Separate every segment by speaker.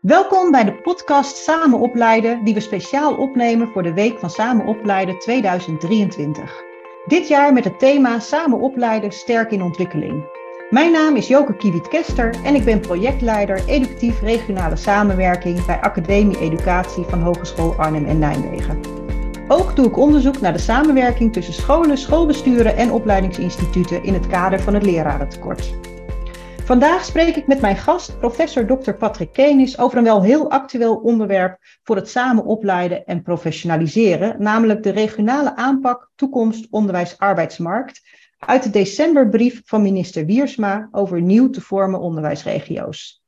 Speaker 1: Welkom bij de podcast Samen Opleiden, die we speciaal opnemen voor de Week van Samen Opleiden 2023. Dit jaar met het thema Samen Opleiden sterk in ontwikkeling. Mijn naam is Joke Kiewiet-Kester en ik ben projectleider educatief regionale samenwerking bij Academie Educatie van Hogeschool Arnhem en Nijmegen. Ook doe ik onderzoek naar de samenwerking tussen scholen, schoolbesturen en opleidingsinstituten in het kader van het lerarentekort. Vandaag spreek ik met mijn gast, professor Dr. Patrick Kenis, over een wel heel actueel onderwerp voor het samen opleiden en professionaliseren, namelijk de regionale aanpak toekomst onderwijs arbeidsmarkt uit de decemberbrief van minister Wiersma over nieuw te vormen onderwijsregio's.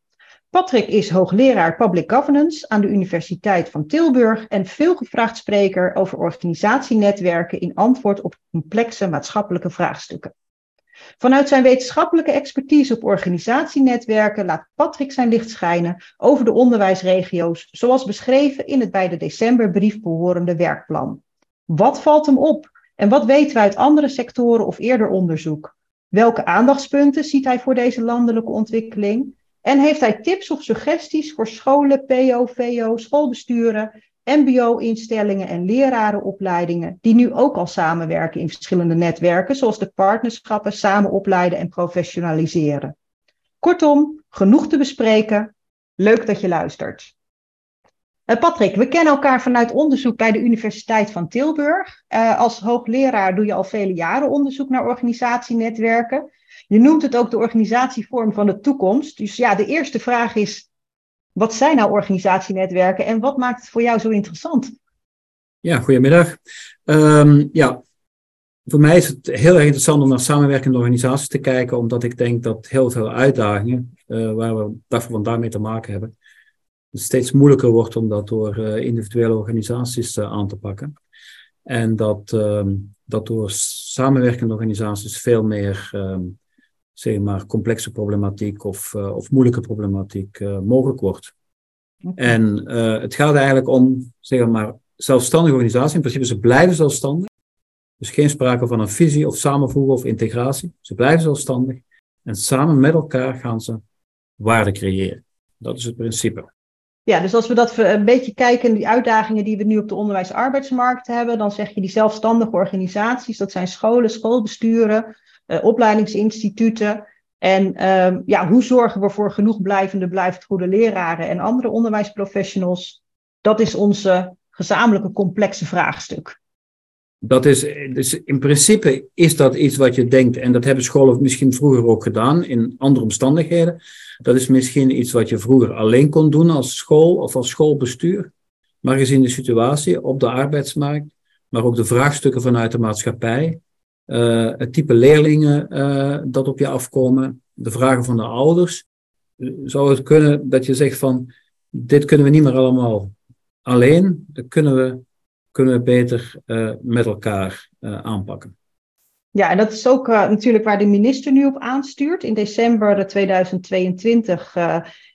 Speaker 1: Patrick is hoogleraar Public Governance aan de Universiteit van Tilburg en veelgevraagd spreker over organisatienetwerken in antwoord op complexe maatschappelijke vraagstukken. Vanuit zijn wetenschappelijke expertise op organisatienetwerken laat Patrick zijn licht schijnen over de onderwijsregio's, zoals beschreven in het bij de decemberbrief behorende werkplan. Wat valt hem op en wat weten we uit andere sectoren of eerder onderzoek? Welke aandachtspunten ziet hij voor deze landelijke ontwikkeling? En heeft hij tips of suggesties voor scholen, PO, VO, schoolbesturen MBO-instellingen en lerarenopleidingen die nu ook al samenwerken in verschillende netwerken, zoals de partnerschappen samen opleiden en professionaliseren. Kortom, genoeg te bespreken. Leuk dat je luistert. Uh, Patrick, we kennen elkaar vanuit onderzoek bij de Universiteit van Tilburg. Uh, als hoogleraar doe je al vele jaren onderzoek naar organisatienetwerken. Je noemt het ook de organisatievorm van de toekomst. Dus ja, de eerste vraag is: wat zijn nou organisatienetwerken en wat maakt het voor jou zo interessant?
Speaker 2: Ja, goedemiddag. Um, ja, voor mij is het heel erg interessant om naar samenwerkende organisaties te kijken, omdat ik denk dat heel veel uitdagingen uh, waar we dag van mee te maken hebben, steeds moeilijker wordt om dat door uh, individuele organisaties uh, aan te pakken. En dat, um, dat door samenwerkende organisaties veel meer um, zeg maar, complexe problematiek of, uh, of moeilijke problematiek uh, mogelijk wordt. Okay. En uh, het gaat eigenlijk om, zeg maar, zelfstandige organisaties. In principe, ze blijven zelfstandig. Dus geen sprake van een visie of samenvoegen of integratie. Ze blijven zelfstandig. En samen met elkaar gaan ze waarde creëren. Dat is het principe.
Speaker 1: Ja, dus als we dat een beetje kijken, die uitdagingen die we nu op de onderwijs-arbeidsmarkt hebben, dan zeg je die zelfstandige organisaties, dat zijn scholen, schoolbesturen, opleidingsinstituten. En uh, ja, hoe zorgen we voor genoeg blijvende, blijft goede leraren en andere onderwijsprofessionals? Dat is onze gezamenlijke complexe vraagstuk.
Speaker 2: Dat is, dus in principe is dat iets wat je denkt, en dat hebben scholen misschien vroeger ook gedaan in andere omstandigheden. Dat is misschien iets wat je vroeger alleen kon doen als school of als schoolbestuur. Maar gezien de situatie op de arbeidsmarkt, maar ook de vraagstukken vanuit de maatschappij, uh, het type leerlingen uh, dat op je afkomen, de vragen van de ouders. Zou het kunnen dat je zegt van, dit kunnen we niet meer allemaal alleen, dat kunnen we, kunnen we beter uh, met elkaar aanpakken.
Speaker 1: Ja, en dat is ook natuurlijk waar de minister nu op aanstuurt. In december 2022,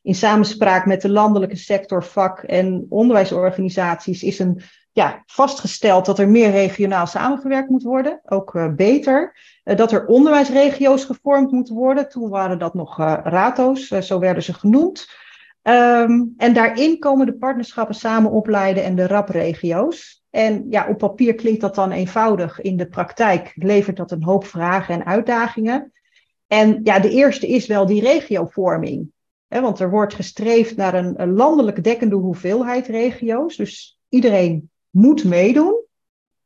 Speaker 1: in samenspraak met de landelijke sector, vak- en onderwijsorganisaties, is een ja, vastgesteld dat er meer regionaal samengewerkt moet worden, ook uh, beter. Uh, dat er onderwijsregio's gevormd moeten worden. Toen waren dat nog uh, RATO's, zo werden ze genoemd. Um, en daarin komen de partnerschappen samen opleiden en de RAP-regio's. En ja, op papier klinkt dat dan eenvoudig. In de praktijk levert dat een hoop vragen en uitdagingen. En ja, de eerste is wel die regiovorming. Want er wordt gestreefd naar een landelijk dekkende hoeveelheid regio's. Dus iedereen moet meedoen.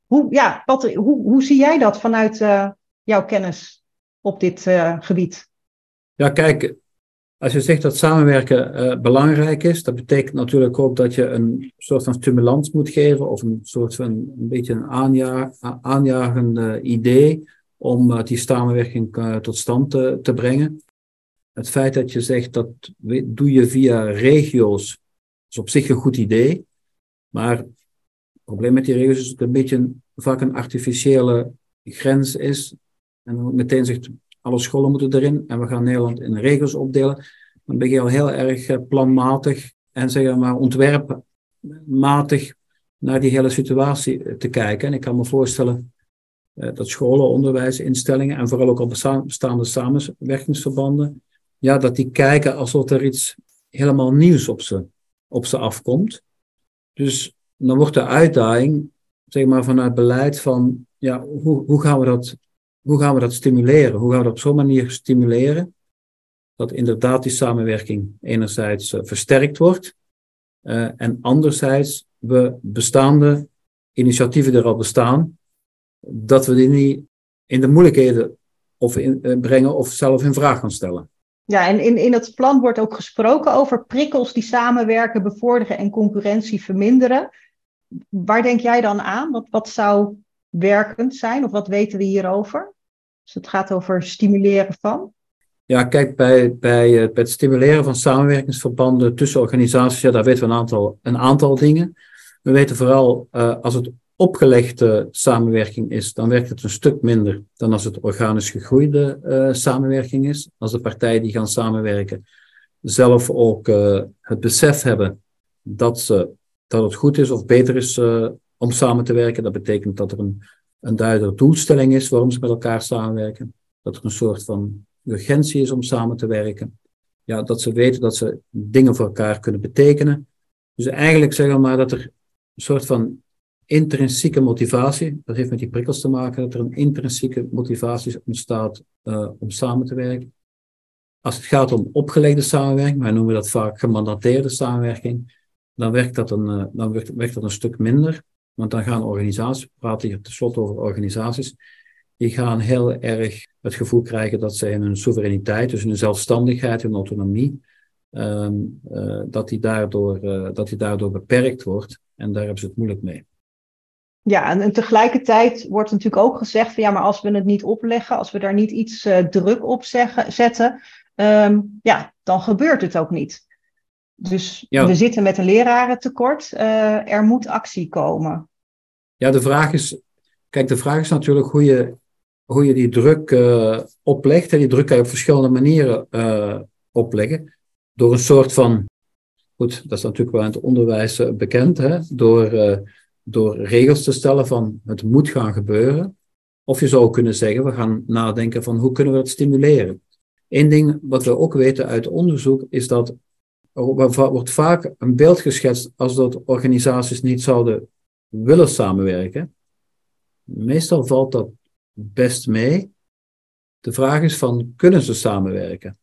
Speaker 1: Hoe, ja, Patrick, hoe, hoe zie jij dat vanuit uh, jouw kennis op dit uh, gebied?
Speaker 2: Ja, kijk, als je zegt dat samenwerken uh, belangrijk is, dat betekent natuurlijk ook dat je een soort van stimulans moet geven of een soort van een beetje een aanja aanjagende idee om die samenwerking tot stand te, te brengen. Het feit dat je zegt dat doe je via regio's, is op zich een goed idee. Maar probleem met die regels is dat het een beetje vaak een artificiële grens is. En dan meteen zegt, alle scholen moeten erin en we gaan Nederland in regels opdelen. Dan ben je al heel erg eh, planmatig en zeg maar ontwerpmatig naar die hele situatie te kijken. En ik kan me voorstellen uh, dat scholen, onderwijsinstellingen en vooral ook al bestaande samenwerkingsverbanden, ja, dat die kijken alsof er iets helemaal nieuws op ze op ze afkomt. Dus dan wordt de uitdaging, zeg maar, vanuit beleid van, ja, hoe, hoe, gaan we dat, hoe gaan we dat stimuleren? Hoe gaan we dat op zo'n manier stimuleren dat inderdaad die samenwerking enerzijds uh, versterkt wordt uh, en anderzijds we bestaande initiatieven er al bestaan, dat we die niet in de moeilijkheden of in, uh, brengen of zelf in vraag gaan stellen.
Speaker 1: Ja, en in, in het plan wordt ook gesproken over prikkels die samenwerken, bevorderen en concurrentie verminderen. Waar denk jij dan aan? Wat, wat zou werkend zijn of wat weten we hierover? Dus het gaat over stimuleren van.
Speaker 2: Ja, kijk, bij, bij, bij het stimuleren van samenwerkingsverbanden tussen organisaties, ja, daar weten we een aantal, een aantal dingen. We weten vooral uh, als het opgelegde samenwerking is, dan werkt het een stuk minder dan als het organisch gegroeide uh, samenwerking is. Als de partijen die gaan samenwerken zelf ook het besef hebben dat, ze, dat het goed is of beter is uh, om samen te werken. Dat betekent dat er een, een duidelijke doelstelling is waarom ze met elkaar samenwerken. Dat er een soort van urgentie is om samen te werken. Ja, dat ze weten dat ze dingen voor elkaar kunnen betekenen. Dus eigenlijk zeggen we maar dat er een soort van intrinsieke motivatie, dat heeft met die prikkels te maken, dat er een intrinsieke motivatie ontstaat uh, om samen te werken. Als het gaat om opgelegde samenwerking, wij noemen dat vaak gemandateerde samenwerking, dan werkt dat een, uh, dan werkt, werkt dat een stuk minder. Want dan gaan organisaties, we praten hier tenslotte over organisaties, die gaan heel erg het gevoel krijgen dat zij in hun soevereiniteit, dus hun zelfstandigheid, hun autonomie, um, uh, dat, die daardoor, dat die daardoor beperkt wordt. En daar hebben ze het moeilijk mee.
Speaker 1: Ja, en, tegelijkertijd wordt natuurlijk ook gezegd van ja, maar als we het niet opleggen, als we daar niet iets druk op zeggen, zetten, um, ja, dan gebeurt het ook niet. Dus ja. we zitten met een lerarentekort, uh, er moet actie komen.
Speaker 2: Ja, de vraag is, kijk, de vraag is natuurlijk hoe je, hoe je die druk uh, oplegt. En die druk kan je op verschillende manieren opleggen. Door een soort van, goed, dat is natuurlijk wel in het onderwijs bekend, hè, door door regels te stellen van het moet gaan gebeuren. Of je zou kunnen zeggen, we gaan nadenken van hoe kunnen we dat stimuleren. Eén ding wat we ook weten uit onderzoek is dat wordt vaak een beeld geschetst als dat organisaties niet zouden willen samenwerken. Meestal valt dat best mee. De vraag is van, kunnen ze samenwerken?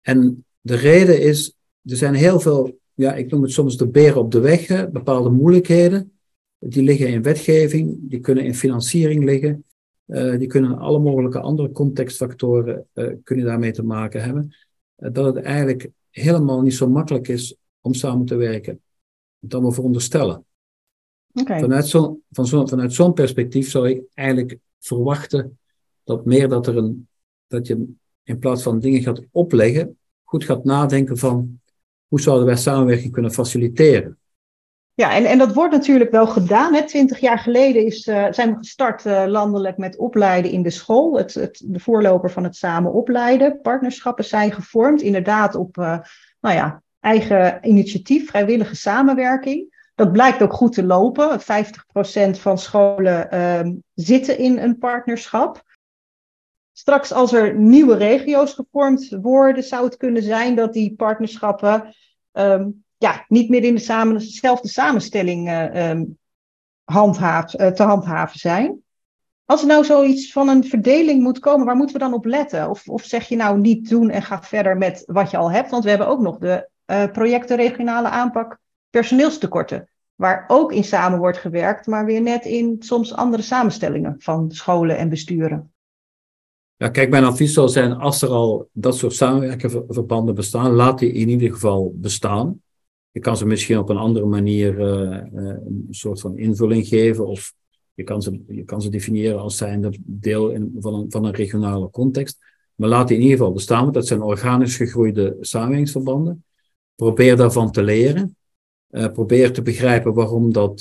Speaker 2: En de reden is, er zijn heel veel ja, ik noem het soms de beren op de weg, bepaalde moeilijkheden. Die liggen in wetgeving, die kunnen in financiering liggen, uh, die kunnen alle mogelijke andere contextfactoren uh, kunnen daarmee te maken hebben. Uh, dat het eigenlijk helemaal niet zo makkelijk is om samen te werken dan we veronderstellen. Okay. Vanuit zo'n van zo, vanuit zo'n perspectief zou ik eigenlijk verwachten dat meer dat er een, dat je in plaats van dingen gaat opleggen, goed gaat nadenken van hoe zouden wij samenwerking kunnen faciliteren?
Speaker 1: Ja, en, en dat wordt natuurlijk wel gedaan. Hè. Twintig jaar geleden is, uh, zijn we gestart uh, landelijk met opleiden in de school. Het, het, de voorloper van het samen opleiden. Partnerschappen zijn gevormd, inderdaad op uh, nou ja, eigen initiatief, vrijwillige samenwerking. Dat blijkt ook goed te lopen. 50% van scholen ehm, zitten in een partnerschap. Straks als er nieuwe regio's gevormd worden, zou het kunnen zijn dat die partnerschappen um, ja, niet meer in dezelfde samenstelling um, handhaaf, uh, te handhaven zijn. Als er nou zoiets van een verdeling moet komen, waar moeten we dan op letten? Of, of zeg je nou niet doen en ga verder met wat je al hebt? Want we hebben ook nog de uh, projecten regionale aanpak personeelstekorten. Waar ook in samen wordt gewerkt, maar weer net in soms andere samenstellingen van scholen en besturen.
Speaker 2: Ja, kijk, mijn advies zou zijn, als er al dat soort samenwerkingsverbanden bestaan, laat die in ieder geval bestaan. Je kan ze misschien op een andere manier uh, een soort van invulling geven, of je kan ze, je kan ze definiëren als zijnde deel in, van, een, van een regionale context. Maar laat die in ieder geval bestaan, want dat zijn organisch gegroeide samenwerkingsverbanden. Probeer daarvan te leren. Uh, probeer te begrijpen waarom dat,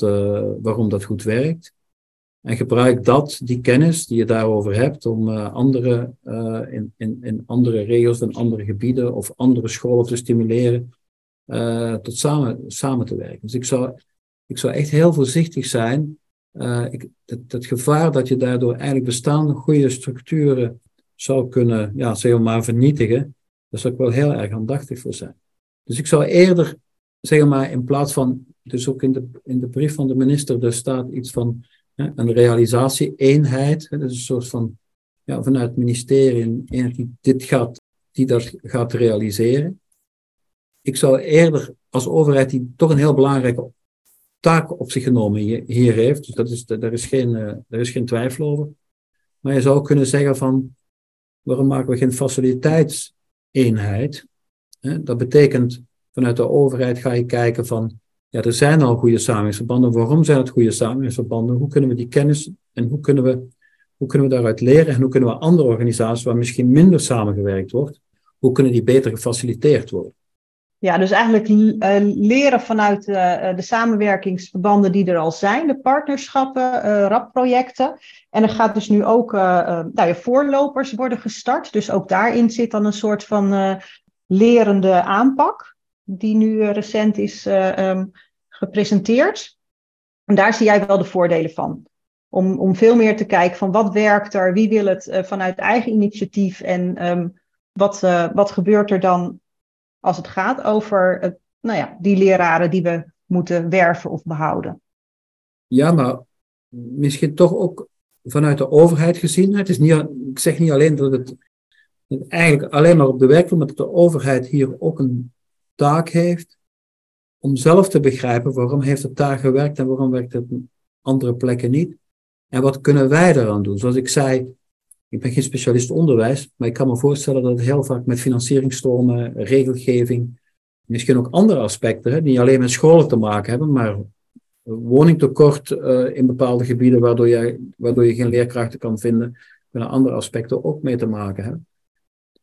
Speaker 2: waarom dat goed werkt. En gebruik dat, die kennis die je daarover hebt, om andere, uh, in, in, in andere regio's en andere gebieden of andere scholen te stimuleren uh, tot samen, samen te werken. Dus ik zou, ik zou echt heel voorzichtig zijn. het, het, gevaar dat je daardoor eigenlijk bestaande goede structuren zou kunnen, ja, zeg maar, vernietigen, daar zou ik wel heel erg aandachtig voor zijn. Dus ik zou eerder zeg maar, in plaats van, dus ook in de, in de brief van de minister, er staat iets van een realisatie-eenheid. Dus een soort van, ja, vanuit het ministerie, dit gaat, die dat gaat realiseren. Ik zou eerder als overheid die toch een heel belangrijke taak op zich genomen hier heeft, dus dat is, daar, is geen, uh, daar is geen twijfel over. Maar je zou kunnen zeggen van, waarom maken we geen faciliteitseenheid? Dat betekent, vanuit de overheid ga je kijken van, ja, er zijn al goede samenwerkingsverbanden. Waarom zijn het goede samenwerkingsverbanden? Hoe kunnen we die kennis en hoe kunnen we, hoe kunnen we daaruit leren? En hoe kunnen we andere organisaties waar misschien minder samengewerkt wordt, hoe kunnen die beter gefaciliteerd worden?
Speaker 1: Ja, dus eigenlijk uh, leren vanuit uh, de samenwerkingsverbanden die er al zijn, de partnerschappen, RAP-projecten. En er gaat dus nu ook nou, voorlopers worden gestart. Dus ook daarin zit dan een soort van lerende aanpak, die nu recent is um, gepresenteerd. En daar zie jij wel de voordelen van. Om, om veel meer te kijken van wat werkt er, wie wil het vanuit eigen initiatief en um, wat, wat gebeurt er dan als het gaat over het, nou ja, die leraren die we moeten werven of behouden.
Speaker 2: Ja, maar misschien toch ook vanuit de overheid gezien. Het is niet, ik zeg niet alleen dat het eigenlijk alleen maar op de werkvloer, maar dat de overheid hier ook een taak heeft om zelf te begrijpen waarom heeft het daar gewerkt en waarom werkt het op andere plekken niet. En wat kunnen wij eraan doen? Zoals ik zei, ik ben geen specialist onderwijs, maar ik kan me voorstellen dat het heel vaak met financieringstromen, regelgeving, misschien ook andere aspecten, hè, die niet alleen met scholen te maken hebben, maar woningtekort uh, in bepaalde gebieden, waardoor je, waardoor je geen leerkrachten kan vinden, kunnen andere aspecten ook mee te maken hebben.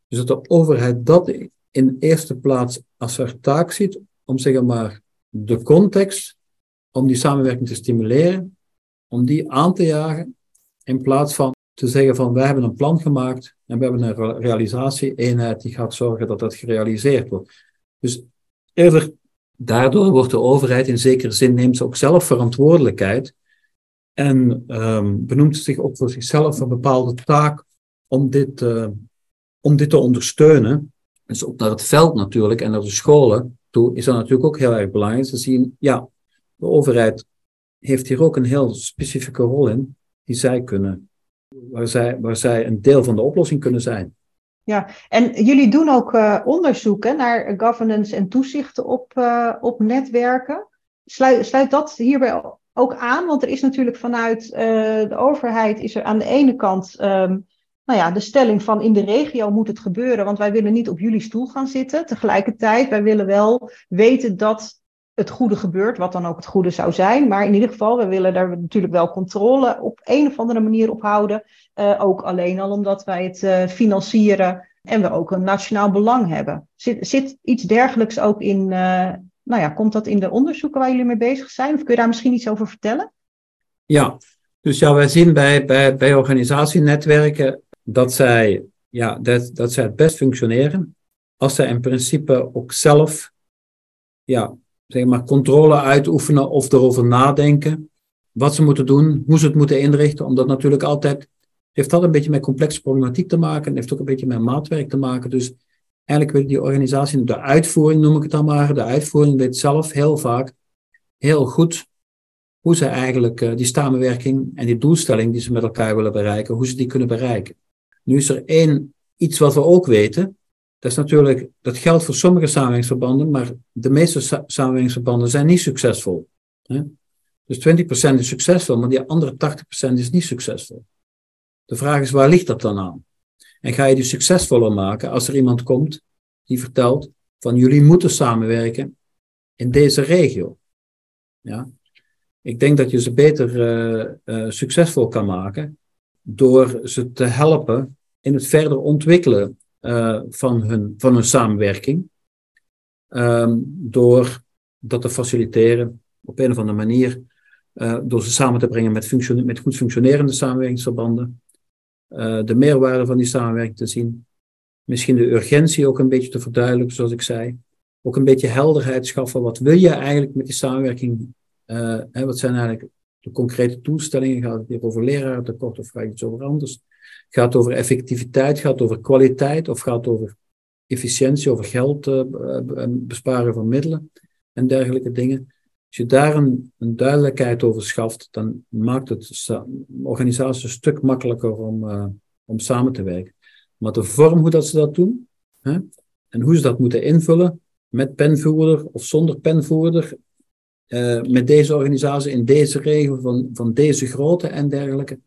Speaker 2: Dus dat de overheid dat in eerste plaats als haar taak ziet, om zeg maar de context, om die samenwerking te stimuleren, om die aan te jagen, in plaats van te zeggen van wij hebben een plan gemaakt en we hebben een realisatie-eenheid die gaat zorgen dat dat gerealiseerd wordt. Dus daardoor wordt de overheid in zekere zin neemt ze ook zelf verantwoordelijkheid en um, benoemt zich ook voor zichzelf een bepaalde taak om dit, uh, om dit te ondersteunen. Dus ook naar het veld natuurlijk en naar de scholen toe is dat natuurlijk ook heel erg belangrijk. Ze zien, ja, de overheid heeft hier ook een heel specifieke rol in die zij kunnen waar zij, waar zij een deel van de oplossing kunnen zijn.
Speaker 1: Ja, en jullie doen ook uh, onderzoeken naar governance en toezichten op, uh, op netwerken. Sluit, sluit dat hierbij ook aan? Want er is natuurlijk vanuit uh, de overheid is er aan de ene kant um, nou ja, de stelling van in de regio moet het gebeuren, want wij willen niet op jullie stoel gaan zitten. Tegelijkertijd, wij willen wel weten dat het goede gebeurt, wat dan ook het goede zou zijn. Maar in ieder geval, we willen daar natuurlijk wel controle op een of andere manier op houden. Uh, ook alleen al omdat wij het uh, financieren en we ook een nationaal belang hebben. Zit, zit iets dergelijks ook in, uh, nou ja, komt dat in de onderzoeken waar jullie mee bezig zijn? Of kun je daar misschien iets over vertellen?
Speaker 2: Ja, dus ja, wij zien bij, bij, bij organisatienetwerken dat zij, ja, dat, dat zij het best functioneren als zij in principe ook zelf ja, zeg maar, controle uitoefenen of erover nadenken. Wat ze moeten doen, hoe ze het moeten inrichten. Omdat natuurlijk altijd, heeft dat een beetje met complexe problematiek te maken. En heeft ook een beetje met maatwerk te maken. Dus eigenlijk weet die organisatie, de uitvoering noem ik het dan maar. De uitvoering weet zelf heel vaak heel goed hoe ze eigenlijk uh, die samenwerking en die doelstelling die ze met elkaar willen bereiken, hoe ze die kunnen bereiken. Nu is er één iets wat we ook weten. Dat is natuurlijk, dat geldt voor sommige samenwerkingsverbanden, maar de meeste sa samenwerkingsverbanden zijn niet succesvol. Dus 20% is succesvol, maar die andere 80% is niet succesvol. De vraag is, waar ligt dat dan aan? En ga je die succesvoller maken als er iemand komt die vertelt van jullie moeten samenwerken in deze regio? Ja? Ik denk dat je ze beter uh, uh, succesvol kan maken door ze te helpen in het verder ontwikkelen uh, van, hun, van hun samenwerking. Um, door dat te faciliteren op een of andere manier. Uh, door ze samen te brengen met, met goed functionerende samenwerkingsverbanden. Uh, de meerwaarde van die samenwerking te zien. Misschien de urgentie ook een beetje te verduidelijken, zoals ik zei. Ook een beetje helderheid schaffen. Wat wil je eigenlijk met die samenwerking? Hè, wat zijn eigenlijk de concrete doelstellingen? Gaat het hier over lerarentekort of gaat iets over anders? Gaat het over effectiviteit, gaat het over kwaliteit of gaat het over efficiëntie, over geld uh, besparen van middelen? en dergelijke dingen. Als je daar een, duidelijkheid over schaft, dan maakt het organisatie een stuk makkelijker om, uh, om samen te werken. Maar de vorm hoe dat ze dat doen, hè, en hoe ze dat moeten invullen, met penvoerder of zonder penvoerder, uh, met deze organisatie in deze regio van, van deze grootte en dergelijke.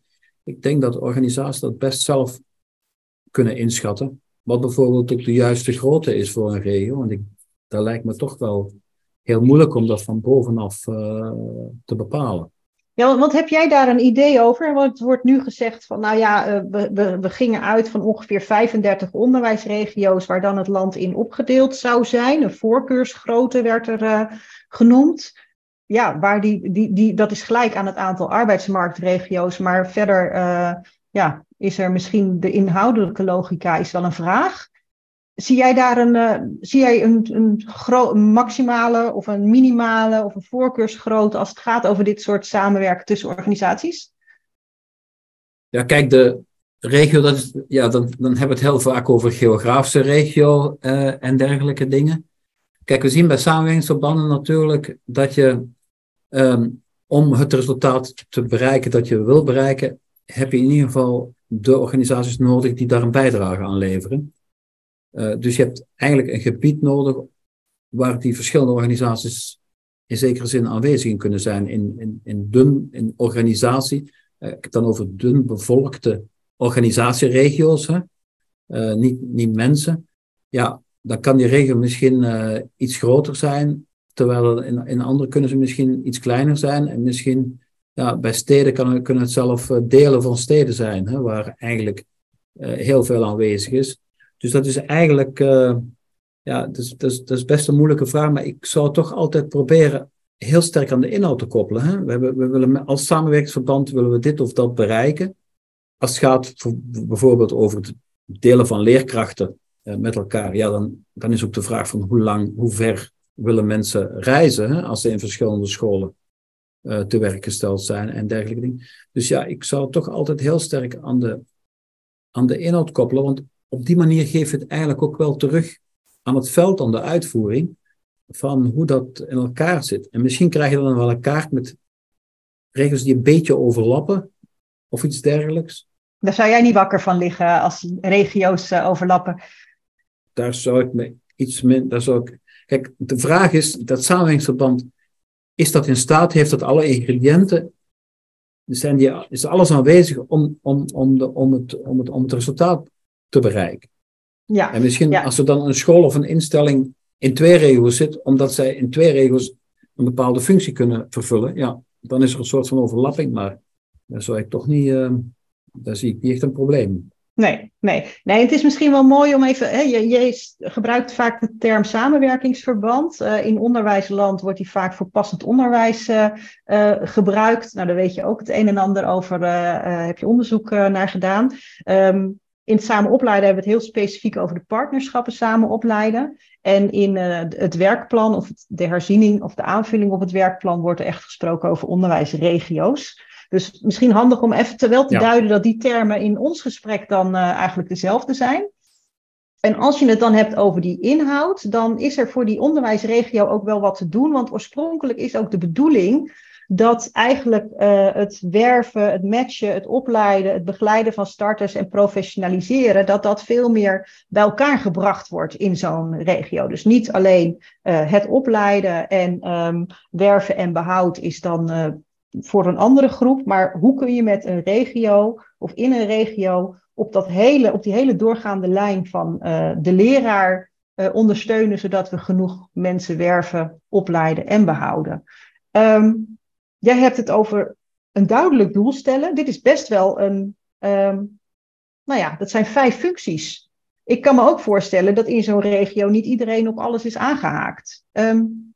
Speaker 2: Ik denk dat organisaties dat best zelf kunnen inschatten. Wat bijvoorbeeld ook de juiste grootte is voor een regio. Want ik, dat lijkt me toch wel heel moeilijk om dat van bovenaf uh, te bepalen.
Speaker 1: Ja, want heb jij daar een idee over? Want het wordt nu gezegd van, nou ja, uh, we, we, we, gingen uit van ongeveer 35 onderwijsregio's waar dan het land in opgedeeld zou zijn. Een voorkeursgrootte werd er genoemd. Ja, waar die, die, die, dat is gelijk aan het aantal arbeidsmarktregio's, maar verder ja, is er misschien de inhoudelijke logica is wel een vraag. Zie jij daar een, uh, zie jij een, een, maximale of een minimale of een voorkeursgrootte als het gaat over dit soort samenwerken tussen organisaties?
Speaker 2: Ja, kijk, de regio, dat ja, dan, dan hebben we het heel vaak over geografische regio uh, en dergelijke dingen. Kijk, we zien bij samenwerkingsverbanden natuurlijk dat je um, om het resultaat te bereiken dat je wil bereiken, heb je in ieder geval de organisaties nodig die daar een bijdrage aan leveren. Uh, dus je hebt eigenlijk een gebied nodig waar die verschillende organisaties in zekere zin aanwezig in kunnen zijn. In, in, in dun in organisatie, uh, ik heb het dan over dun bevolkte organisatieregio's, hè? Uh, niet, niet mensen. Ja, dan kan die regio misschien iets groter zijn, terwijl in, in andere kunnen ze misschien iets kleiner zijn en misschien ja, bij steden kan, kunnen het zelf eh, delen van steden zijn, hè, waar eigenlijk uh, heel veel aanwezig is. Dus dat is eigenlijk, ja, dat is, dat, is, dat is best een moeilijke vraag, maar ik zou toch altijd proberen heel sterk aan de inhoud te koppelen. Hè. We, hebben, we willen als samenwerkingsverband willen we dit of dat bereiken. Als het gaat voor, bijvoorbeeld over het delen van leerkrachten met elkaar, ja, dan, dan is ook de vraag van hoe lang, hoe ver willen mensen reizen als ze in verschillende scholen uh, te werk gesteld zijn en dergelijke dingen. Dus ja, ik zou toch altijd heel sterk aan de, aan de inhoud koppelen, want op die manier geeft het eigenlijk ook wel terug aan het veld, aan de uitvoering, van hoe dat in elkaar zit. En misschien krijg je dan wel een kaart met regels die een beetje overlappen, of iets dergelijks.
Speaker 1: Daar zou jij niet wakker van liggen als regio's uh, overlappen.
Speaker 2: Daar zou ik me iets minder. Daar zou ik... Kijk, de vraag is, dat samenwerkingsverband is dat in staat, heeft dat alle ingrediënten, zijn die, is alles aanwezig om, om, om, de, om, het, om, het, om het resultaat te bereiken. Ja, en misschien als er dan een school of een instelling in twee regio's zit, omdat zij in twee regio's een bepaalde functie kunnen vervullen, ja, dan is er een soort van overlapping, maar daar zou ik toch niet, uh, daar zie ik niet echt een probleem.
Speaker 1: Nee, nee. nee, het is misschien wel mooi om even. Hè, je, je gebruikt vaak de term samenwerkingsverband. Uh, in onderwijsland wordt die vaak voor passend onderwijs uh, uh, gebruikt. Nou, daar weet je ook het een en ander over. heb je onderzoek naar gedaan. Um, in het samen opleiden hebben we het heel specifiek over de partnerschappen samen opleiden. En in het werkplan of de herziening of de aanvulling op het werkplan wordt er echt gesproken over onderwijsregio's. Dus misschien handig om even te wel te duiden dat die termen in ons gesprek dan uh, eigenlijk dezelfde zijn. En als je het dan hebt over die inhoud, dan is er voor die onderwijsregio ook wel wat te doen. Want oorspronkelijk is ook de bedoeling dat eigenlijk uh, het werven, het matchen, het opleiden, het begeleiden van starters en professionaliseren, dat dat veel meer bij elkaar gebracht wordt in zo'n regio. Dus niet alleen uh, het opleiden en um, werven en behoud is dan voor een andere groep, maar hoe kun je met een regio of in een regio op, dat hele, op die hele doorgaande lijn van uh, de leraar uh, ondersteunen, zodat we genoeg mensen werven, opleiden en behouden. Um, jij hebt het over een duidelijk doel stellen. Dit is best wel een, um, nou ja, dat zijn vijf functies. Ik kan me ook voorstellen dat in zo'n regio niet iedereen op alles is aangehaakt. Um,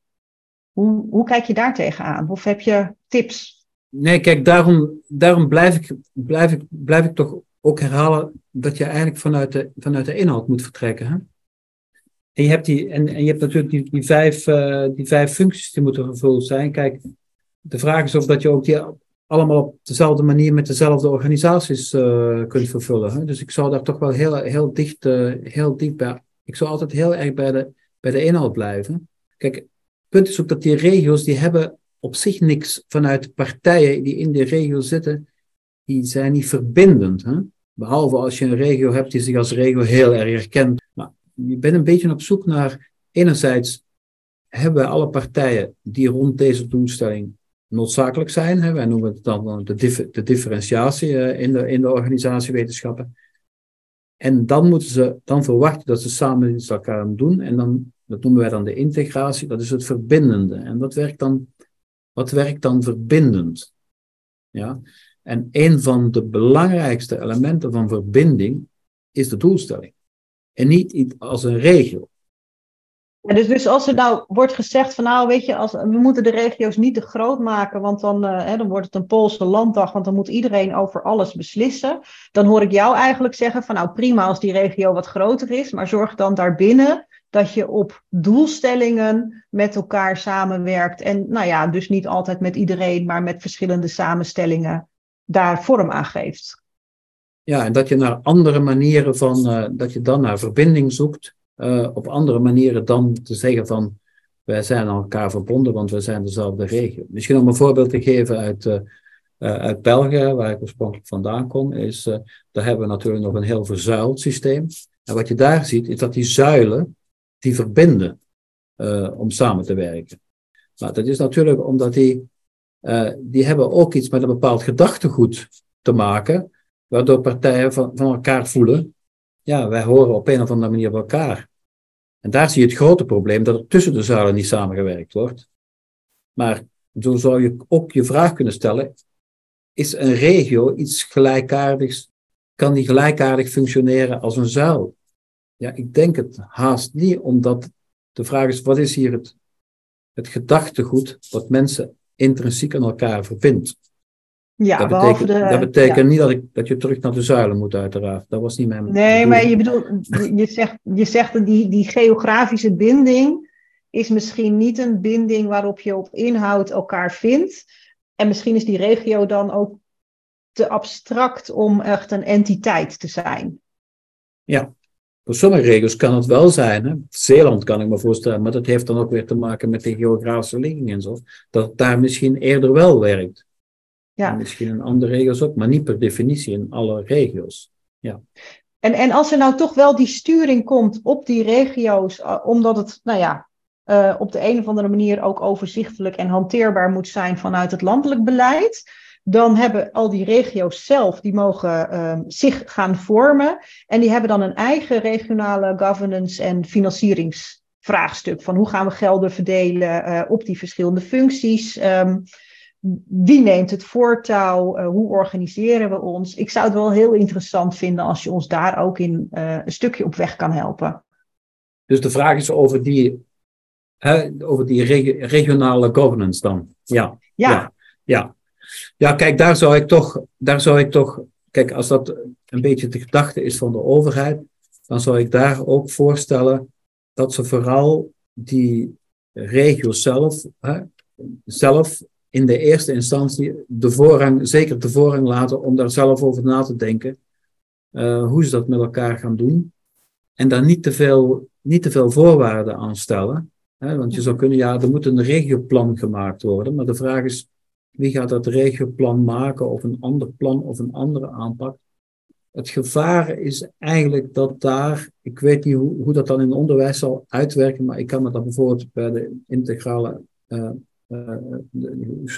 Speaker 1: hoe, hoe kijk je daar tegenaan? Of heb je tips?
Speaker 2: Nee, kijk, daarom, daarom blijf, ik, blijf, ik, blijf ik toch ook herhalen dat je eigenlijk vanuit de, vanuit de inhoud moet vertrekken. Hè? En je hebt, die, en, en je hebt natuurlijk die, die, vijf, uh, die vijf functies die moeten vervuld zijn. Kijk, de vraag is of dat je ook die allemaal op dezelfde manier met dezelfde organisaties uh, kunt vervullen. Hè? Dus ik zou daar toch wel heel, heel, dicht, uh, heel dicht bij. Ik zou altijd heel erg bij de, bij de inhoud blijven. Kijk, punt is ook dat die regio's, die hebben op zich niks vanuit partijen die in de regio zitten, die zijn niet verbindend. Hè? Behalve als je een regio hebt die zich als regio heel erg herkent. Maar je bent een beetje op zoek naar, enerzijds hebben we alle partijen die rond deze doelstelling noodzakelijk zijn. Hè? Wij noemen het dan de, de differentiatie eh, in, de, in de organisatiewetenschappen. En dan moeten ze, dan verwachten dat ze samen iets elkaar doen. En dan, dat noemen wij dan de integratie, dat is het verbindende. En dat werkt dan, wat werkt dan verbindend? Ja? En een van de belangrijkste elementen van verbinding is de doelstelling. En niet als een regio.
Speaker 1: En dus, dus als er nou wordt gezegd van nou weet je, als, we moeten de regio's niet te groot maken, want dan, uh, hè, dan wordt het een Poolse landdag, want dan moet iedereen over alles beslissen. Dan hoor ik jou eigenlijk zeggen van nou prima als die regio wat groter is, maar zorg dan daarbinnen dat je op doelstellingen met elkaar samenwerkt. En nou ja, dus niet altijd met iedereen, maar met verschillende samenstellingen daar vorm aan geeft.
Speaker 2: Ja, en dat je naar andere manieren van, uh, dat je dan naar verbinding zoekt uh, op andere manieren dan te zeggen van wij zijn aan elkaar verbonden, want we zijn dezelfde regio. Misschien om een voorbeeld te geven uit, uh, uit België, waar ik oorspronkelijk vandaan kom, is daar hebben we natuurlijk nog een heel verzuild systeem. En wat je daar ziet, is dat die zuilen die verbinden om samen te werken. Maar dat is natuurlijk omdat die, die hebben ook iets met een bepaald gedachtegoed te maken, waardoor partijen van, van elkaar voelen ja, wij horen op een of andere manier bij elkaar. En daar zie je het grote probleem dat er tussen de zuilen niet samengewerkt wordt. Maar zo zou je ook je vraag kunnen stellen: is een regio iets gelijkaardigs? Kan die gelijkaardig functioneren als een zuil? Ja, ik denk het haast niet, omdat de vraag is: wat is hier het, het gedachtegoed wat mensen intrinsiek aan elkaar verbindt? Ja, dat betekent, de, dat betekent niet dat, ik, dat je terug naar de zuilen moet, uiteraard. Dat was niet mijn.
Speaker 1: Nee, maar je bedoelt, je zegt, je zegt dat die, die geografische binding is misschien niet een binding waarop je op inhoud elkaar vindt. En misschien is die regio dan ook te abstract om echt een entiteit te zijn.
Speaker 2: Ja, voor sommige regio's kan het wel zijn. Hè? Zeeland kan ik me voorstellen, maar dat heeft dan ook weer te maken met de geografische ligging en zo. Dat het daar misschien eerder wel werkt. Ja. misschien in andere regio's ook, maar niet per definitie in alle regio's. Ja.
Speaker 1: En, en als er nou toch wel die sturing komt op die regio's, uh, omdat het, nou ja, uh, op de een of andere manier ook overzichtelijk en hanteerbaar moet zijn vanuit het landelijk beleid, dan hebben al die regio's zelf, die mogen uh, zich gaan vormen en die hebben dan een eigen regionale governance en financieringsvraagstuk van hoe gaan we gelden verdelen uh, op die verschillende functies. Um, wie neemt het voortouw? Uh, hoe organiseren we ons? Ik zou het wel heel interessant vinden als je ons daar ook in uh, een stukje op weg kan helpen.
Speaker 2: Dus de vraag is over die, hè, over die reg regionale governance dan. Ja. Ja. ja. ja. Ja, kijk, daar zou ik toch, daar zou ik toch, kijk, als dat een beetje de gedachte is van de overheid, dan zou ik daar ook voorstellen dat ze vooral die regio zelf, hè, zelf in de eerste instantie de voorrang, zeker de voorrang laten om daar zelf over na te denken. Uh, hoe ze dat met elkaar gaan doen. En daar niet te veel, niet te veel voorwaarden aan stellen. Hè? Want je zou kunnen, ja, er moet een regioplan gemaakt worden. Maar de vraag is, wie gaat dat regioplan maken of een ander plan of een andere aanpak? Het gevaar is eigenlijk dat daar, ik weet niet hoe, hoe dat dan in het onderwijs zal uitwerken, maar ik kan me dat bijvoorbeeld bij de integrale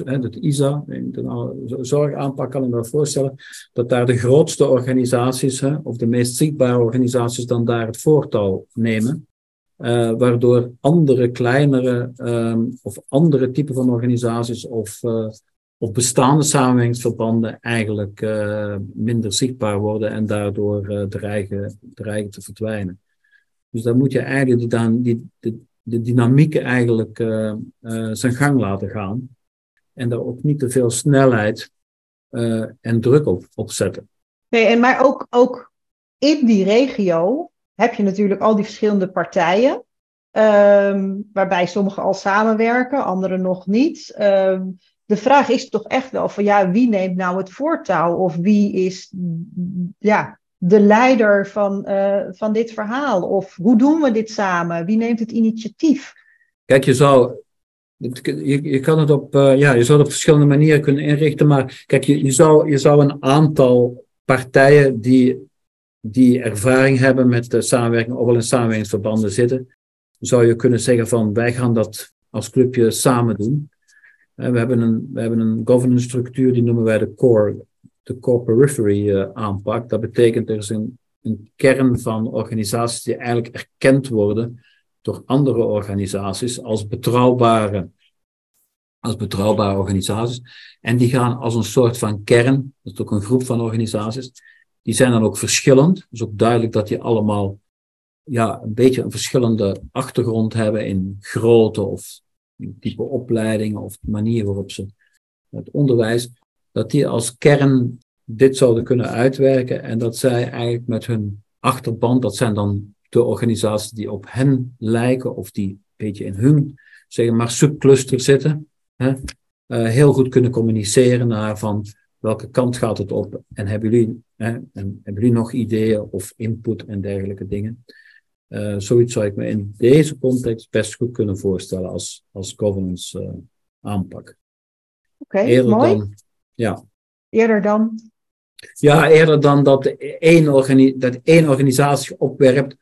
Speaker 2: het ISA, de zorgaanpak kan ik me voorstellen, dat daar de grootste organisaties, of de meest zichtbare organisaties, dan daar het voortouw nemen. Uh, waardoor andere kleinere um, of andere typen van organisaties of, uh, of bestaande samenwerkingsverbanden eigenlijk uh, minder zichtbaar worden en daardoor dreigen, dreigen te verdwijnen. Dus dan moet je eigenlijk die, die, de dynamiek eigenlijk zijn gang laten gaan. En daar ook niet te veel snelheid en druk op, op zetten.
Speaker 1: Nee, en maar ook, ook in die regio heb je natuurlijk al die verschillende partijen. Um, waarbij sommigen al samenwerken, anderen nog niet. Um, de vraag is toch echt wel van ja, wie neemt nou het voortouw? Of wie is ja, de leider van, uh, van dit verhaal? Of hoe doen we dit samen? Wie neemt het initiatief?
Speaker 2: Kijk, je zou, je, je kan het op, uh, ja, je zou het op verschillende manieren kunnen inrichten, maar kijk, je, je, zou, je zou een aantal partijen die, die ervaring hebben met de samenwerking, of wel in samenwerkingsverbanden zitten, zou je kunnen zeggen van wij gaan dat als clubje samen doen. We hebben een, we hebben een governance structuur, die noemen wij de core, de core periphery uh, aanpak. Dat betekent er is een, een kern van organisaties die eigenlijk erkend worden door andere organisaties als betrouwbare, als betrouwbare organisaties. En die gaan als een soort van kern, dat is ook een groep van organisaties, die zijn dan ook verschillend. Het is ook duidelijk dat die allemaal ja, een beetje een verschillende achtergrond hebben in grootte of type opleidingen of de manier waarop ze het onderwijs, dat die als kern dit zouden kunnen uitwerken en dat zij eigenlijk met hun achterban, dat zijn dan de organisaties die op hen lijken of die een beetje in hun, zeg maar, subcluster zitten, hè, uh, heel goed kunnen communiceren naar van welke kant gaat het op en hebben jullie, hè, en hebben jullie nog ideeën of input en dergelijke dingen. Uh, zoiets zou ik me in deze context best goed kunnen voorstellen als, als governance uh, aanpak.
Speaker 1: Oké, okay, mooi. Dan,
Speaker 2: ja.
Speaker 1: Eerder dan?
Speaker 2: Ja, eerder dan dat één, organi dat één organisatie opwerpt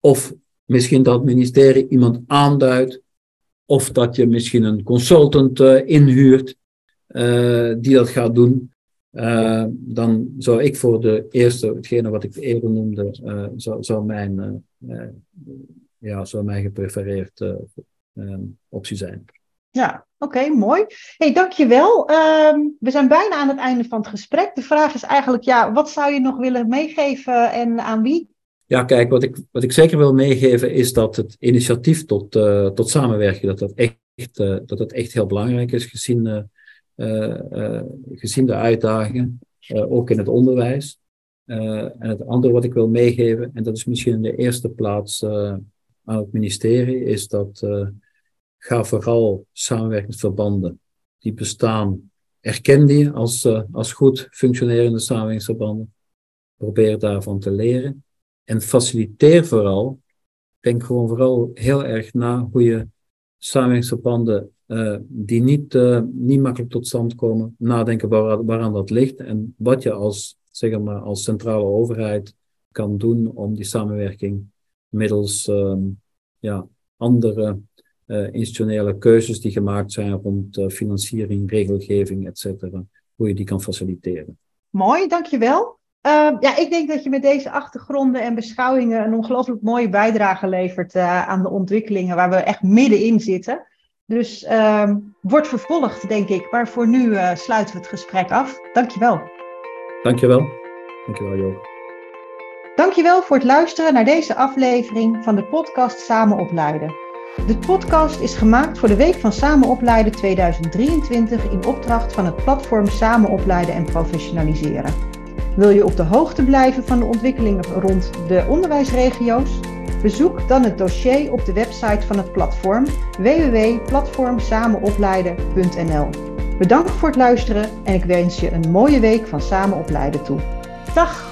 Speaker 2: of misschien dat het ministerie iemand aanduidt, of dat je misschien een consultant uh, inhuurt uh, die dat gaat doen. Uh, dan zou ik voor de eerste, hetgene wat ik eerder noemde, zou, zou, mijn, ja, zou mijn geprefereerd optie zijn.
Speaker 1: Ja, oké, mooi. hey, dankjewel. Um, we zijn bijna aan het einde van het gesprek. De vraag is eigenlijk, ja, wat zou je nog willen meegeven en aan wie?
Speaker 2: Ja, kijk, wat ik, wat ik zeker wil meegeven is dat het initiatief tot, uh, tot samenwerken, dat dat, echt, uh, dat dat echt heel belangrijk is gezien, uh, gezien de uitdagingen, ook in het onderwijs. en het andere wat ik wil meegeven, en dat is misschien in de eerste plaats aan het ministerie, is dat ga vooral samenwerkingsverbanden die bestaan, erken die als, als goed functionerende samenwerkingsverbanden. Probeer daarvan te leren. En faciliteer vooral, denk gewoon vooral heel erg na hoe je samenwerkingsverbanden uh, die niet, uh, niet makkelijk tot stand komen, nadenken waar, waaraan dat ligt en wat je als, zeg maar, als centrale overheid kan doen om die samenwerking middels um, ja, andere uh, institutionele keuzes die gemaakt zijn rond financiering, regelgeving, etc., hoe je die kan faciliteren.
Speaker 1: Mooi, dankjewel. Uh, ja, ik denk dat je met deze achtergronden en beschouwingen een ongelooflijk mooie bijdrage levert aan de ontwikkelingen waar we echt middenin zitten. Dus uh, wordt vervolgd, denk ik. Maar voor nu uh, sluiten we het gesprek af. Dankjewel.
Speaker 2: Dankjewel. Dankjewel, Jo.
Speaker 1: Dankjewel voor het luisteren naar deze aflevering van de podcast Samen Opleiden. De podcast is gemaakt voor de Week van Samen Opleiden 2023 in opdracht van het platform Samen Opleiden en Professionaliseren. Wil je op de hoogte blijven van de ontwikkelingen rond de onderwijsregio's? Bezoek dan het dossier op de website van het platform www.platformsamenopleiden.nl. Bedankt voor het luisteren en ik wens je een mooie week van Samen Opleiden toe. Dag!